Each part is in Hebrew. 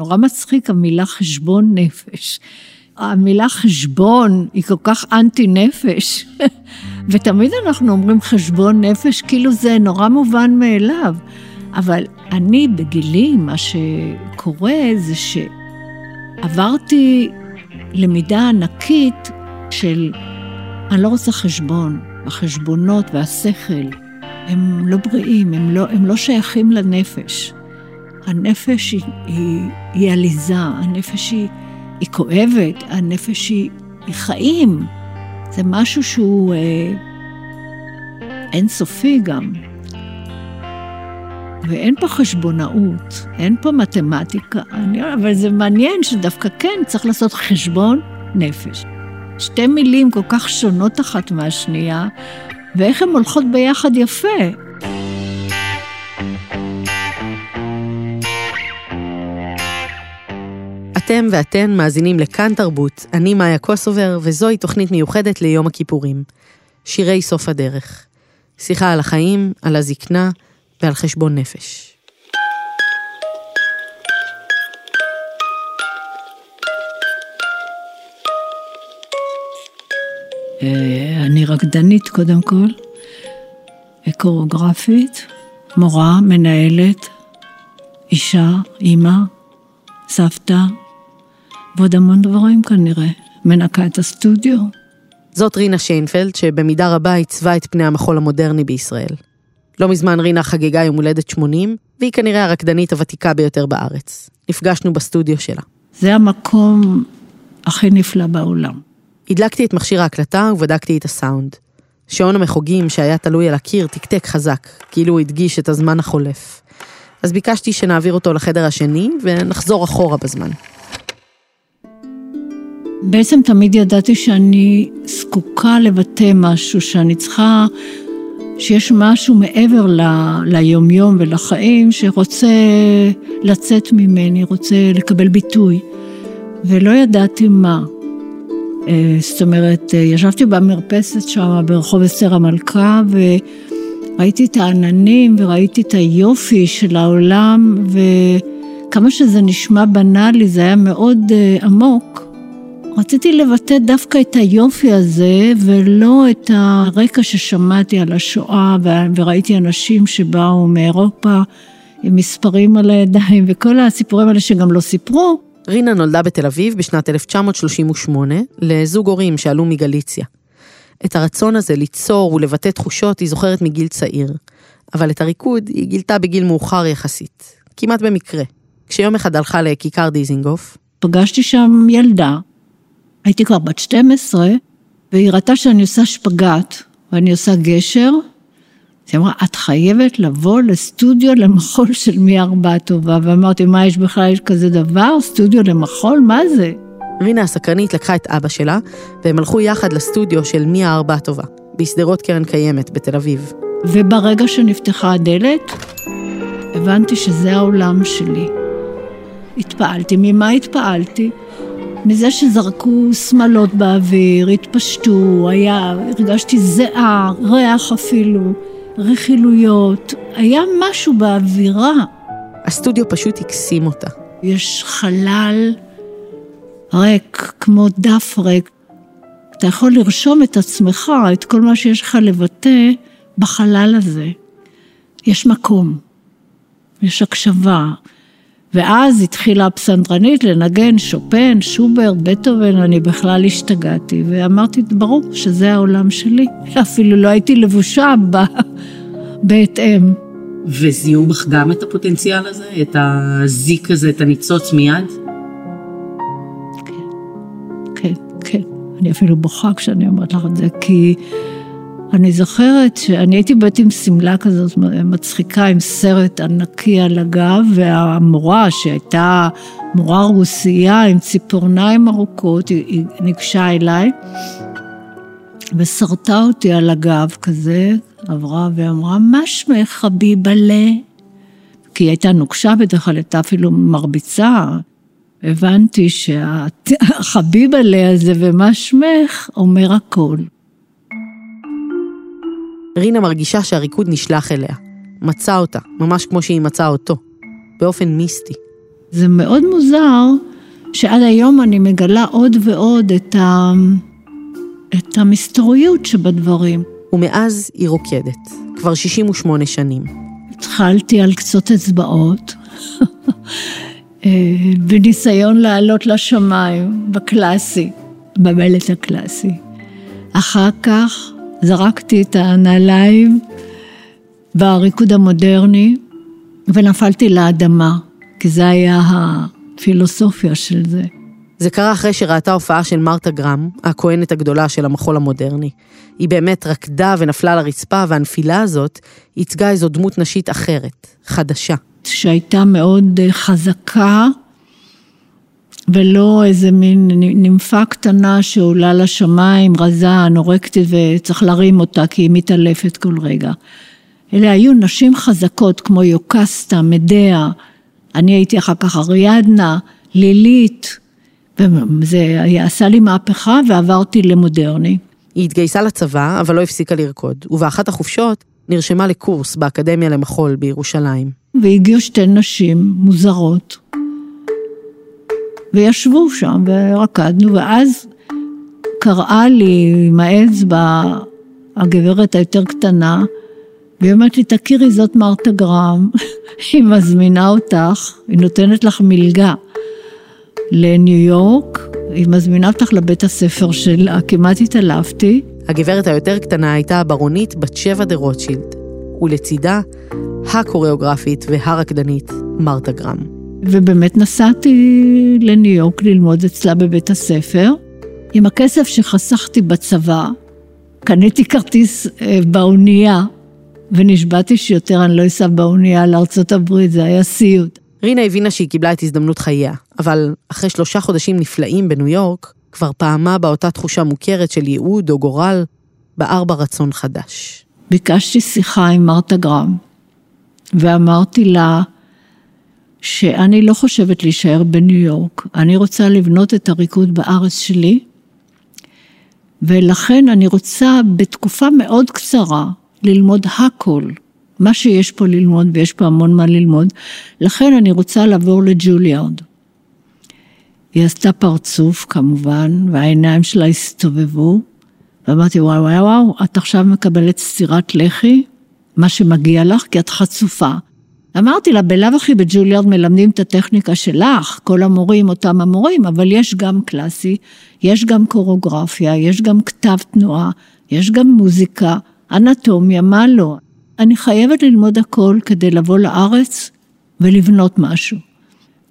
נורא מצחיק המילה חשבון נפש. המילה חשבון היא כל כך אנטי נפש, ותמיד אנחנו אומרים חשבון נפש כאילו זה נורא מובן מאליו. אבל אני בגילי, מה שקורה זה שעברתי למידה ענקית של אני לא רוצה חשבון, החשבונות והשכל הם לא בריאים, הם לא, הם לא שייכים לנפש. הנפש היא, היא, היא עליזה, הנפש היא, היא כואבת, הנפש היא, היא חיים. זה משהו שהוא אה, אינסופי גם. ואין פה חשבונאות, אין פה מתמטיקה, אני, אבל זה מעניין שדווקא כן צריך לעשות חשבון נפש. שתי מילים כל כך שונות אחת מהשנייה, ואיך הן הולכות ביחד יפה. אתם ואתן מאזינים לכאן תרבות, אני מאיה קוסובר, וזוהי תוכנית מיוחדת ליום הכיפורים. שירי סוף הדרך. שיחה על החיים, על הזקנה ועל חשבון נפש. אה, אני רקדנית קודם כל, קוריאוגרפית, מורה, מנהלת, אישה, אימא, סבתא, ועוד המון דברים כנראה. מנקה את הסטודיו. זאת רינה שיינפלד, שבמידה רבה עיצבה את פני המחול המודרני בישראל. לא מזמן רינה חגגה יום הולדת 80, והיא כנראה הרקדנית הוותיקה ביותר בארץ. נפגשנו בסטודיו שלה. זה המקום הכי נפלא בעולם. הדלקתי את מכשיר ההקלטה ובדקתי את הסאונד. שעון המחוגים שהיה תלוי על הקיר תקתק חזק, כאילו הוא הדגיש את הזמן החולף. אז ביקשתי שנעביר אותו לחדר השני ונחזור אחורה בזמן. בעצם תמיד ידעתי שאני זקוקה לבטא משהו, שאני צריכה, שיש משהו מעבר ל, ליומיום ולחיים שרוצה לצאת ממני, רוצה לקבל ביטוי, ולא ידעתי מה. אה, זאת אומרת, אה, ישבתי במרפסת שם ברחוב אסתר המלכה, וראיתי את העננים וראיתי את היופי של העולם, וכמה שזה נשמע בנאלי, זה היה מאוד אה, עמוק. רציתי לבטא דווקא את היופי הזה, ולא את הרקע ששמעתי על השואה, וראיתי אנשים שבאו מאירופה עם מספרים על הידיים, וכל הסיפורים האלה שגם לא סיפרו. רינה נולדה בתל אביב בשנת 1938 לזוג הורים שעלו מגליציה. את הרצון הזה ליצור ולבטא תחושות היא זוכרת מגיל צעיר, אבל את הריקוד היא גילתה בגיל מאוחר יחסית, כמעט במקרה. כשיום אחד הלכה לכיכר דיזינגוף, פגשתי שם ילדה, הייתי כבר בת 12, והיא ראתה שאני עושה שפגאט, ואני עושה גשר, אז היא אמרה, את חייבת לבוא לסטודיו למחול של מי ארבעה טובה. ואמרתי, מה יש בכלל, יש כזה דבר? סטודיו למחול? מה זה? רינה הסקרנית לקחה את אבא שלה, והם הלכו יחד לסטודיו של מי הארבעה טובה, בשדרות קרן קיימת בתל אביב. וברגע שנפתחה הדלת, הבנתי שזה העולם שלי. התפעלתי. ממה התפעלתי? מזה שזרקו שמלות באוויר, התפשטו, היה, הרגשתי זיעה, ריח אפילו. רכילויות, היה משהו באווירה. הסטודיו פשוט הקסים אותה. יש חלל ריק, כמו דף ריק. אתה יכול לרשום את עצמך, את כל מה שיש לך לבטא, בחלל הזה. יש מקום, יש הקשבה. ואז התחילה הפסנדרנית לנגן שופן, שוברט, בטהובן, אני בכלל השתגעתי, ואמרתי, ברור שזה העולם שלי. אפילו לא הייתי לבושה ב... בהתאם. וזיהו בך גם את הפוטנציאל הזה? את הזיק הזה, את הניצוץ מיד? כן, כן, כן. אני אפילו בוכה כשאני אומרת לך את זה, כי אני זוכרת שאני הייתי בית עם שמלה כזאת מצחיקה, עם סרט ענקי על הגב, והמורה שהייתה מורה רוסייה עם ציפורניים ארוכות, היא, ניגשה אליי ושרטה אותי על הגב כזה, עברה ואמרה, מה שמך חביבלה? כי היא הייתה נוקשה בדרך כלל, הייתה אפילו מרביצה. הבנתי שהחביבלה הזה ומה שמך אומר הכל. רינה מרגישה שהריקוד נשלח אליה. מצא אותה, ממש כמו שהיא מצאה אותו. באופן מיסטי. זה מאוד מוזר שעד היום אני מגלה עוד ועוד את, ה... את המסתוריות שבדברים. ומאז היא רוקדת, כבר 68 שנים. התחלתי על קצות אצבעות, אה, בניסיון לעלות לשמיים, בקלאסי, במלט הקלאסי. אחר כך זרקתי את הנעליים בריקוד המודרני ונפלתי לאדמה, כי זה היה הפילוסופיה של זה. זה קרה אחרי שראתה הופעה של מרתה גרם, הכהנת הגדולה של המחול המודרני. היא באמת רקדה ונפלה לרצפה, והנפילה הזאת ייצגה איזו דמות נשית אחרת, חדשה. שהייתה מאוד אה, חזקה, ולא איזה מין נימפה קטנה שעולה לשמיים, רזה, נורקטית, וצריך להרים אותה כי היא מתעלפת כל רגע. אלה היו נשים חזקות כמו יוקסטה, מדעה, אני הייתי אחר כך אריאדנה, לילית, וזה עשה לי מהפכה ועברתי למודרני. היא התגייסה לצבא, אבל לא הפסיקה לרקוד, ובאחת החופשות נרשמה לקורס באקדמיה למחול בירושלים. והגיעו שתי נשים מוזרות, וישבו שם ורקדנו, ואז קראה לי עם האצבע הגברת היותר קטנה, והיא אומרת לי, תכירי, זאת מרתה גרם, היא מזמינה אותך, היא נותנת לך מלגה לניו יורק, היא מזמינה אותך לבית הספר שלה, כמעט התעלפתי. הגברת היותר קטנה הייתה הברונית בת שבע דה רוטשילד, ולצידה הקוריאוגרפית והרקדנית מרתה גרם. ובאמת נסעתי לניו יורק ללמוד אצלה בבית הספר. עם הכסף שחסכתי בצבא, קניתי כרטיס אה, באונייה, ונשבעתי שיותר אני לא אסע באונייה לארצות הברית, זה היה סיוט. רינה הבינה שהיא קיבלה את הזדמנות חייה, אבל אחרי שלושה חודשים נפלאים בניו יורק, כבר פעמה באותה תחושה מוכרת של ייעוד או גורל, בער בה רצון חדש. ביקשתי שיחה עם מרתה גרם, ואמרתי לה שאני לא חושבת להישאר בניו יורק, אני רוצה לבנות את הריקוד בארץ שלי, ולכן אני רוצה בתקופה מאוד קצרה ללמוד הכל, מה שיש פה ללמוד, ויש פה המון מה ללמוד, לכן אני רוצה לעבור לג'וליארד. היא עשתה פרצוף כמובן, והעיניים שלה הסתובבו, ואמרתי, וואו, וואו, וואו, את עכשיו מקבלת סטירת לחי, מה שמגיע לך, כי את חצופה. אמרתי לה, בלאו הכי בג'וליארד מלמדים את הטכניקה שלך, כל המורים אותם המורים, אבל יש גם קלאסי, יש גם קוריאוגרפיה, יש גם כתב תנועה, יש גם מוזיקה, אנטומיה, מה לא. אני חייבת ללמוד הכל כדי לבוא לארץ ולבנות משהו.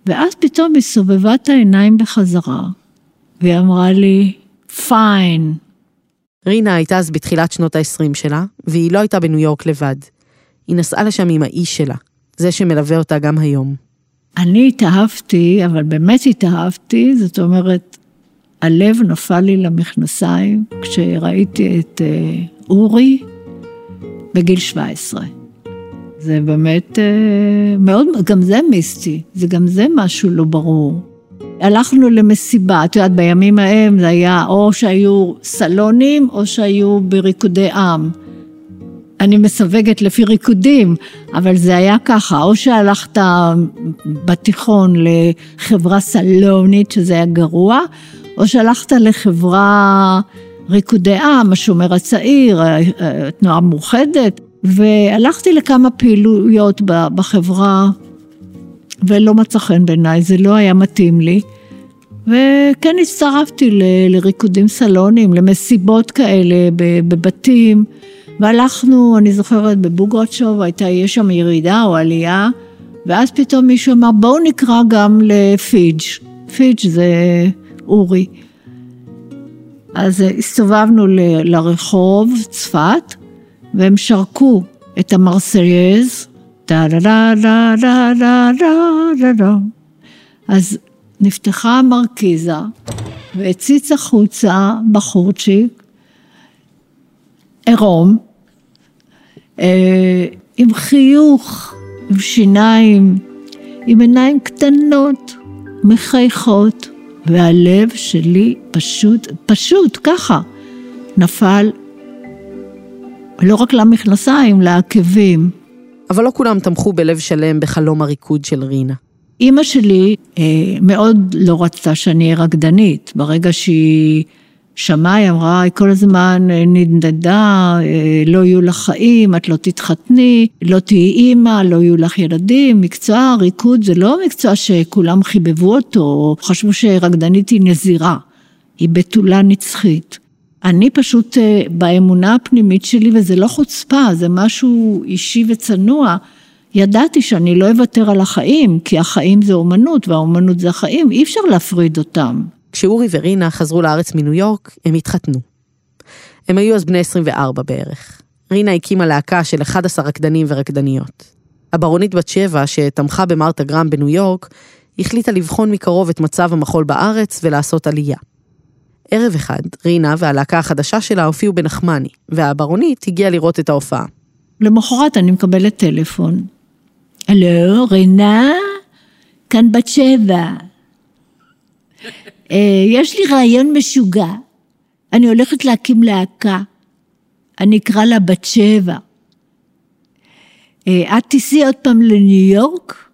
ואז פתאום היא סובבה את העיניים בחזרה, והיא אמרה לי, פיין. רינה הייתה אז בתחילת שנות ה-20 שלה, והיא לא הייתה בניו יורק לבד. היא נסעה לשם עם האיש שלה, זה שמלווה אותה גם היום. אני התאהבתי, אבל באמת התאהבתי, זאת אומרת, הלב נפל לי למכנסיים כשראיתי את אה, אורי בגיל 17. זה באמת אה, מאוד, גם זה מיסטי, זה גם זה משהו לא ברור. הלכנו למסיבה, את יודעת, בימים ההם זה היה או שהיו סלונים או שהיו בריקודי עם. אני מסווגת לפי ריקודים, אבל זה היה ככה, או שהלכת בתיכון לחברה סלונית, שזה היה גרוע, או שהלכת לחברה ריקודי עם, השומר הצעיר, התנועה המאוחדת, והלכתי לכמה פעילויות בחברה, ולא מצא חן בעיניי, זה לא היה מתאים לי. וכן הצטרפתי ל, לריקודים סלונים, למסיבות כאלה בבתים, והלכנו, אני זוכרת, בבוגרצ'וב, הייתה, יש שם ירידה או עלייה, ואז פתאום מישהו אמר, בואו נקרא גם לפיג', פיג' זה אורי. אז הסתובבנו ל, לרחוב צפת, והם שרקו את המרסייז, דה דה דה דה דה דה דה דה אז נפתחה המרקיזה, והציץ החוצה בחורצ'יק, עירום, עם חיוך, עם שיניים, עם עיניים קטנות, מחייכות, והלב שלי פשוט, פשוט ככה, נפל לא רק למכנסיים, לעקבים. אבל לא כולם תמכו בלב שלם בחלום הריקוד של רינה. אימא שלי אה, מאוד לא רצתה שאני אהיה רקדנית. ברגע שהיא היא אמרה, היא כל הזמן אה, נדנדה, אה, לא יהיו לך חיים, את לא תתחתני, לא תהיי אימא, לא יהיו לך ילדים. מקצוע ריקוד זה לא מקצוע שכולם חיבבו אותו, חשבו שרקדנית היא נזירה, היא בתולה נצחית. אני פשוט אה, באמונה הפנימית שלי, וזה לא חוצפה, זה משהו אישי וצנוע, ידעתי שאני לא אוותר על החיים, כי החיים זה אומנות והאומנות זה החיים, אי אפשר להפריד אותם. כשאורי ורינה חזרו לארץ מניו יורק, הם התחתנו. הם היו אז בני 24 בערך. רינה הקימה להקה של 11 רקדנים ורקדניות. הברונית בת שבע, שתמכה במרתה גרם בניו יורק, החליטה לבחון מקרוב את מצב המחול בארץ ולעשות עלייה. ערב אחד, רינה והלהקה החדשה שלה הופיעו בנחמני, והברונית הגיעה לראות את ההופעה. למחרת אני מקבלת טלפון. הלו, רינה? כאן בת שבע. אה, יש לי רעיון משוגע. אני הולכת להקים להקה. אני אקרא לה בת שבע. אה, את תיסעי עוד פעם לניו יורק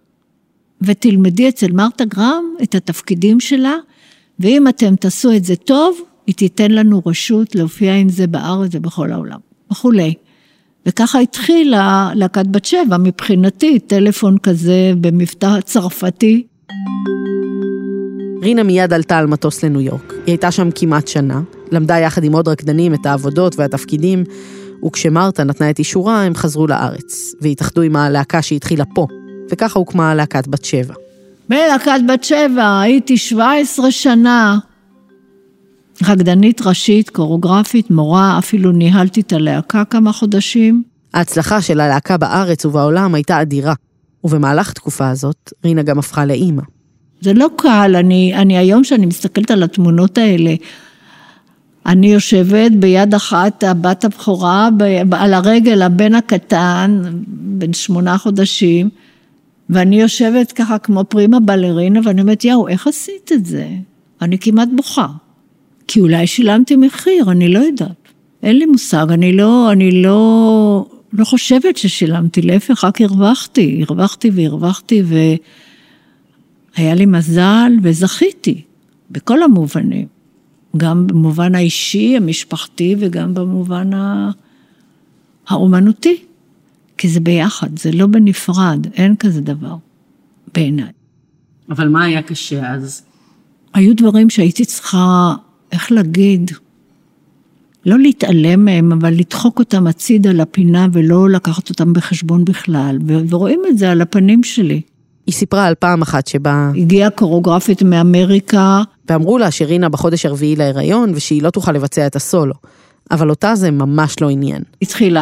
ותלמדי אצל מרתה גרם את התפקידים שלה, ואם אתם תעשו את זה טוב, היא תיתן לנו רשות להופיע עם זה בארץ ובכל העולם, וכולי. וככה התחילה להקת בת שבע, מבחינתי, טלפון כזה במבטא צרפתי. רינה מיד עלתה על מטוס לניו יורק. היא הייתה שם כמעט שנה, למדה יחד עם עוד רקדנים את העבודות והתפקידים, וכשמרתה נתנה את אישורה, הם חזרו לארץ, והתאחדו עם הלהקה שהתחילה פה, וככה הוקמה להקת בת שבע. בלהקת בת שבע הייתי 17 שנה. רקדנית ראשית, קוריאוגרפית, מורה, אפילו ניהלתי את הלהקה כמה חודשים. ההצלחה של הלהקה בארץ ובעולם הייתה אדירה, ובמהלך תקופה הזאת, רינה גם הפכה לאימא. זה לא קל, אני, אני היום שאני מסתכלת על התמונות האלה, אני יושבת ביד אחת, הבת הבכורה, על הרגל הבן הקטן, בן שמונה חודשים, ואני יושבת ככה כמו פרימה בלרינה, ואני אומרת, יאו, איך עשית את זה? אני כמעט בוכה. כי אולי שילמתי מחיר, אני לא יודעת. אין לי מושג, אני לא, אני לא, לא חושבת ששילמתי, להפך, רק הרווחתי, הרווחתי והרווחתי, והיה לי מזל וזכיתי, בכל המובנים. גם במובן האישי, המשפחתי, וגם במובן האומנותי. כי זה ביחד, זה לא בנפרד, אין כזה דבר, בעיניי. אבל מה היה קשה אז? היו דברים שהייתי צריכה, איך להגיד, לא להתעלם מהם, אבל לדחוק אותם הצידה לפינה ולא לקחת אותם בחשבון בכלל, ורואים את זה על הפנים שלי. היא סיפרה על פעם אחת שבה... הגיעה קוריאוגרפית מאמריקה. ואמרו לה שרינה בחודש הרביעי להיריון ושהיא לא תוכל לבצע את הסולו. אבל אותה זה ממש לא עניין. התחילה,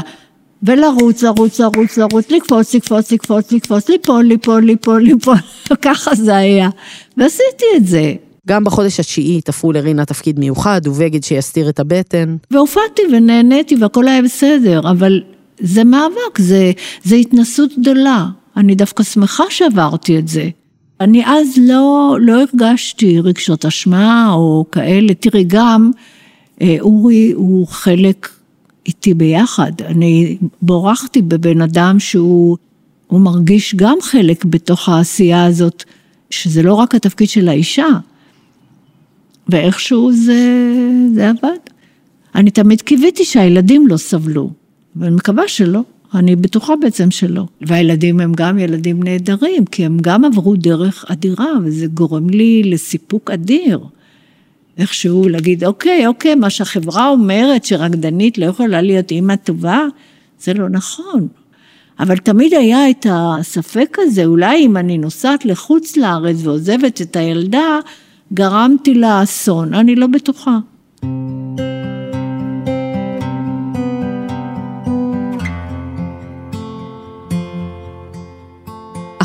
ולרוץ, לרוץ, לרוץ, לרוץ, לקפוץ, לקפוץ, לקפוץ, לקפוץ, ליפול, ליפול, ליפול, ליפול, ככה זה היה. ועשיתי את זה. גם בחודש התשיעי תפרו לרינה תפקיד מיוחד ובגד שיסתיר את הבטן. והופעתי ונהניתי והכל היה בסדר, אבל זה מאבק, זה, זה התנסות גדולה. אני דווקא שמחה שעברתי את זה. אני אז לא, לא הרגשתי רגשות אשמה או כאלה. תראי, גם אה, אורי הוא חלק איתי ביחד. אני בורחתי בבן אדם שהוא מרגיש גם חלק בתוך העשייה הזאת, שזה לא רק התפקיד של האישה. ואיכשהו זה, זה עבד. אני תמיד קיוויתי שהילדים לא סבלו, ואני מקווה שלא. אני בטוחה בעצם שלא. והילדים הם גם ילדים נהדרים, כי הם גם עברו דרך אדירה, וזה גורם לי לסיפוק אדיר. איכשהו להגיד, אוקיי, אוקיי, מה שהחברה אומרת שרקדנית לא יכולה להיות אימא טובה, זה לא נכון. אבל תמיד היה את הספק הזה, אולי אם אני נוסעת לחוץ לארץ ועוזבת את הילדה, גרמתי לה אסון, אני לא בטוחה.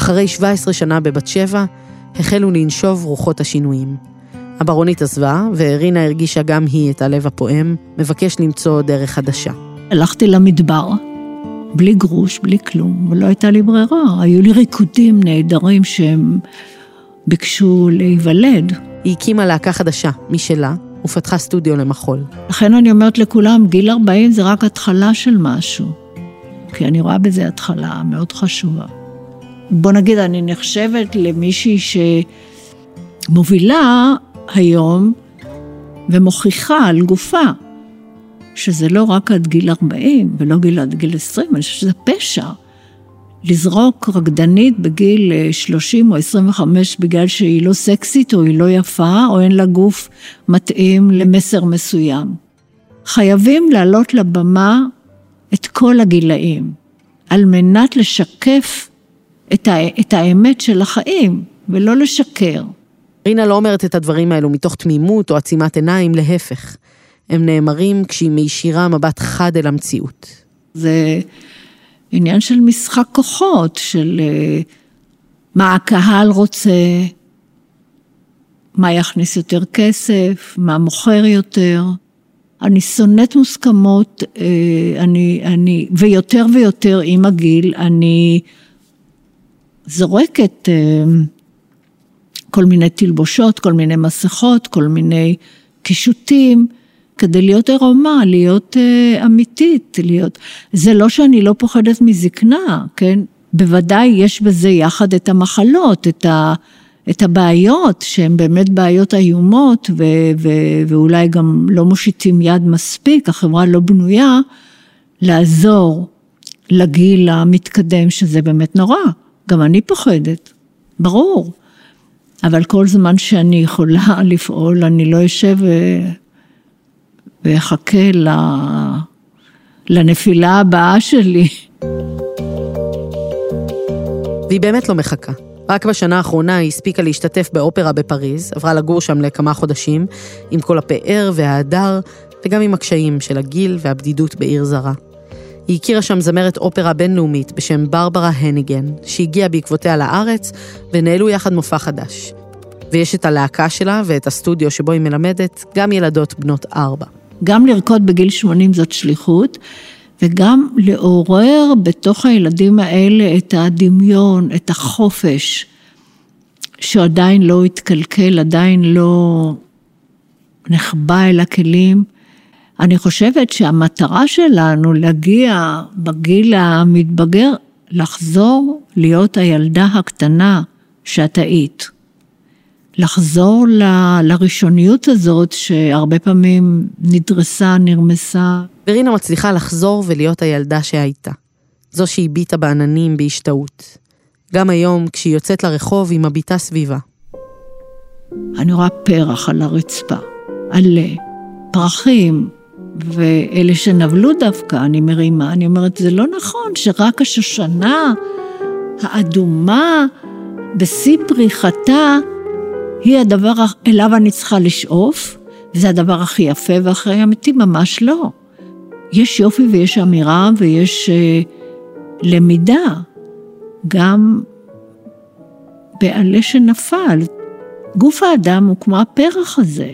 אחרי 17 שנה בבת שבע, החלו לנשוב רוחות השינויים. הברונית עזבה, ורינה הרגישה גם היא את הלב הפועם, מבקש למצוא דרך חדשה. הלכתי למדבר, בלי גרוש, בלי כלום, ולא הייתה לי ברירה. היו לי ריקודים נהדרים שהם ביקשו להיוולד. היא הקימה להקה חדשה, משלה, ופתחה סטודיו למחול. לכן אני אומרת לכולם, גיל 40 זה רק התחלה של משהו. כי אני רואה בזה התחלה מאוד חשובה. בוא נגיד, אני נחשבת למישהי שמובילה היום ומוכיחה על גופה, שזה לא רק עד גיל 40 ולא גיל עד גיל 20, אני חושבת שזה פשע. לזרוק רקדנית בגיל 30 או 25 בגלל שהיא לא סקסית או היא לא יפה או אין לה גוף מתאים למסר מסוים. חייבים להעלות לבמה את כל הגילאים, על מנת לשקף את, ה, את האמת של החיים, ולא לשקר. רינה לא אומרת את הדברים האלו מתוך תמימות או עצימת עיניים, להפך. הם נאמרים כשהיא מישירה מבט חד אל המציאות. זה עניין של משחק כוחות, של אה, מה הקהל רוצה, מה יכניס יותר כסף, מה מוכר יותר. אני שונאת מוסכמות, אה, אני, אני, ויותר ויותר עם הגיל, אני זורקת אה, כל מיני תלבושות, כל מיני מסכות, כל מיני קישוטים, כדי להיות ערומה, להיות uh, אמיתית, להיות... זה לא שאני לא פוחדת מזקנה, כן? בוודאי יש בזה יחד את המחלות, את, ה, את הבעיות, שהן באמת בעיות איומות, ו, ו, ואולי גם לא מושיטים יד מספיק, החברה לא בנויה לעזור לגיל המתקדם, שזה באמת נורא. גם אני פוחדת, ברור. אבל כל זמן שאני יכולה לפעול, אני לא אשב ואחכה לנפילה הבאה שלי. והיא באמת לא מחכה. רק בשנה האחרונה היא הספיקה להשתתף באופרה בפריז, עברה לגור שם לכמה חודשים, עם כל הפאר וההדר, וגם עם הקשיים של הגיל והבדידות בעיר זרה. היא הכירה שם זמרת אופרה בינלאומית בשם ברברה הניגן, שהגיעה בעקבותיה לארץ, ונעלו יחד מופע חדש. ויש את הלהקה שלה ואת הסטודיו שבו היא מלמדת, גם ילדות בנות ארבע. גם לרקוד בגיל 80 זאת שליחות, וגם לעורר בתוך הילדים האלה את הדמיון, את החופש, שעדיין לא התקלקל, עדיין לא נחבא אל הכלים. אני חושבת שהמטרה שלנו להגיע בגיל המתבגר, לחזור להיות הילדה הקטנה שאת היית. לחזור ל, לראשוניות הזאת שהרבה פעמים נדרסה, נרמסה. ורינה מצליחה לחזור ולהיות הילדה שהייתה. זו שהביטה בעננים בהשתאות. גם היום, כשהיא יוצאת לרחוב, היא מביטה סביבה. אני רואה פרח על הרצפה, עלה, פרחים, ואלה שנבלו דווקא, אני מרימה, אני אומרת, זה לא נכון שרק השושנה האדומה בשיא פריחתה היא הדבר אליו אני צריכה לשאוף, וזה הדבר הכי יפה והכי אמיתי, ממש לא. יש יופי ויש אמירה ויש uh, למידה, גם בעלה שנפל. גוף האדם הוא כמו הפרח הזה.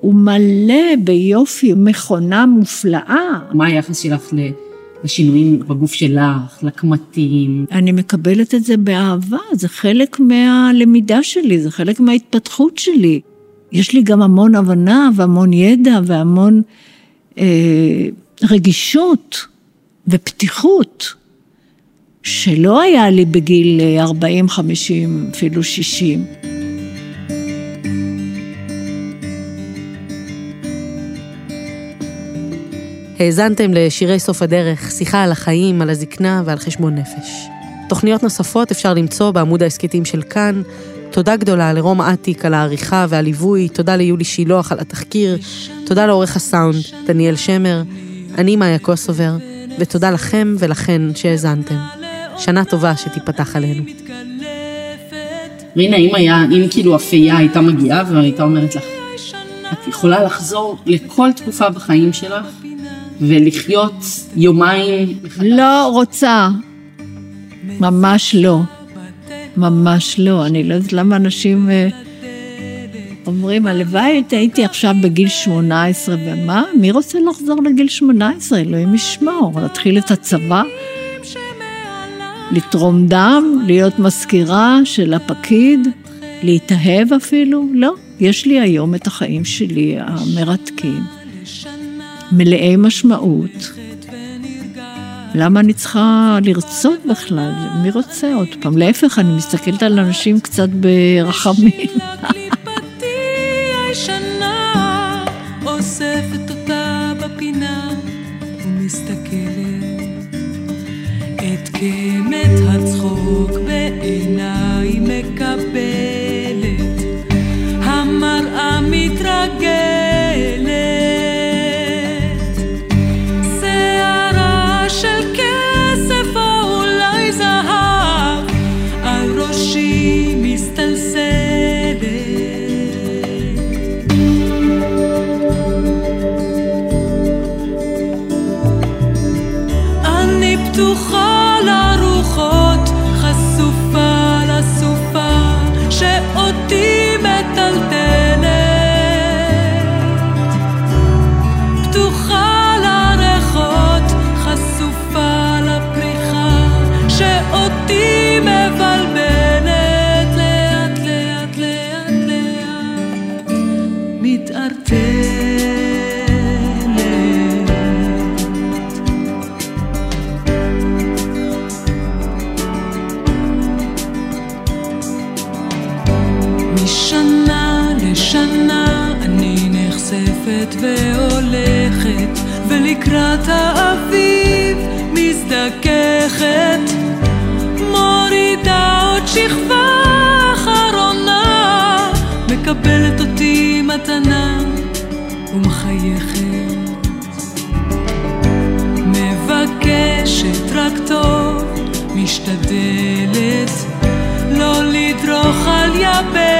הוא מלא ביופי, מכונה מופלאה. מה היחס שלך. לשינויים בגוף שלך, לקמטים. אני מקבלת את זה באהבה, זה חלק מהלמידה שלי, זה חלק מההתפתחות שלי. יש לי גם המון הבנה והמון ידע והמון אה, רגישות ופתיחות, שלא היה לי בגיל 40, 50, אפילו 60. האזנתם לשירי סוף הדרך, שיחה על החיים, על הזקנה ועל חשבון נפש. תוכניות נוספות אפשר למצוא בעמוד ההסכתים של כאן. תודה גדולה לרום אטיק על העריכה והליווי, תודה ליולי שילוח על התחקיר, תודה לעורך הסאונד, דניאל שמר, אני מאיה קוסובר, ותודה לכם ולכן שהאזנתם. שנה טובה שתיפתח עלינו. רינה, אם היה, אם כאילו אפייה הייתה מגיעה והייתה אומרת לך, את יכולה לחזור לכל תקופה בחיים שלך ולחיות יומיים לא רוצה. ממש לא. ממש לא. אני לא יודעת למה אנשים אה, אומרים, הלוואי הייתי עכשיו בגיל 18, ומה? מי רוצה לחזור לגיל 18? אלוהים ישמור. להתחיל את הצבא? לתרום דם? להיות מזכירה של הפקיד? להתאהב אפילו? לא. יש לי היום את החיים שלי המרתקים. מלאי משמעות, למה אני צריכה לרצות בכלל? מי רוצה עוד פעם? להפך, אני מסתכלת על אנשים קצת ברחמים. קמת הצחוק בעיניי מקבלת מקבלת אותי מתנה ומחייכת. מבקשת רק טוב, משתדלת לא לדרוך על יבלת.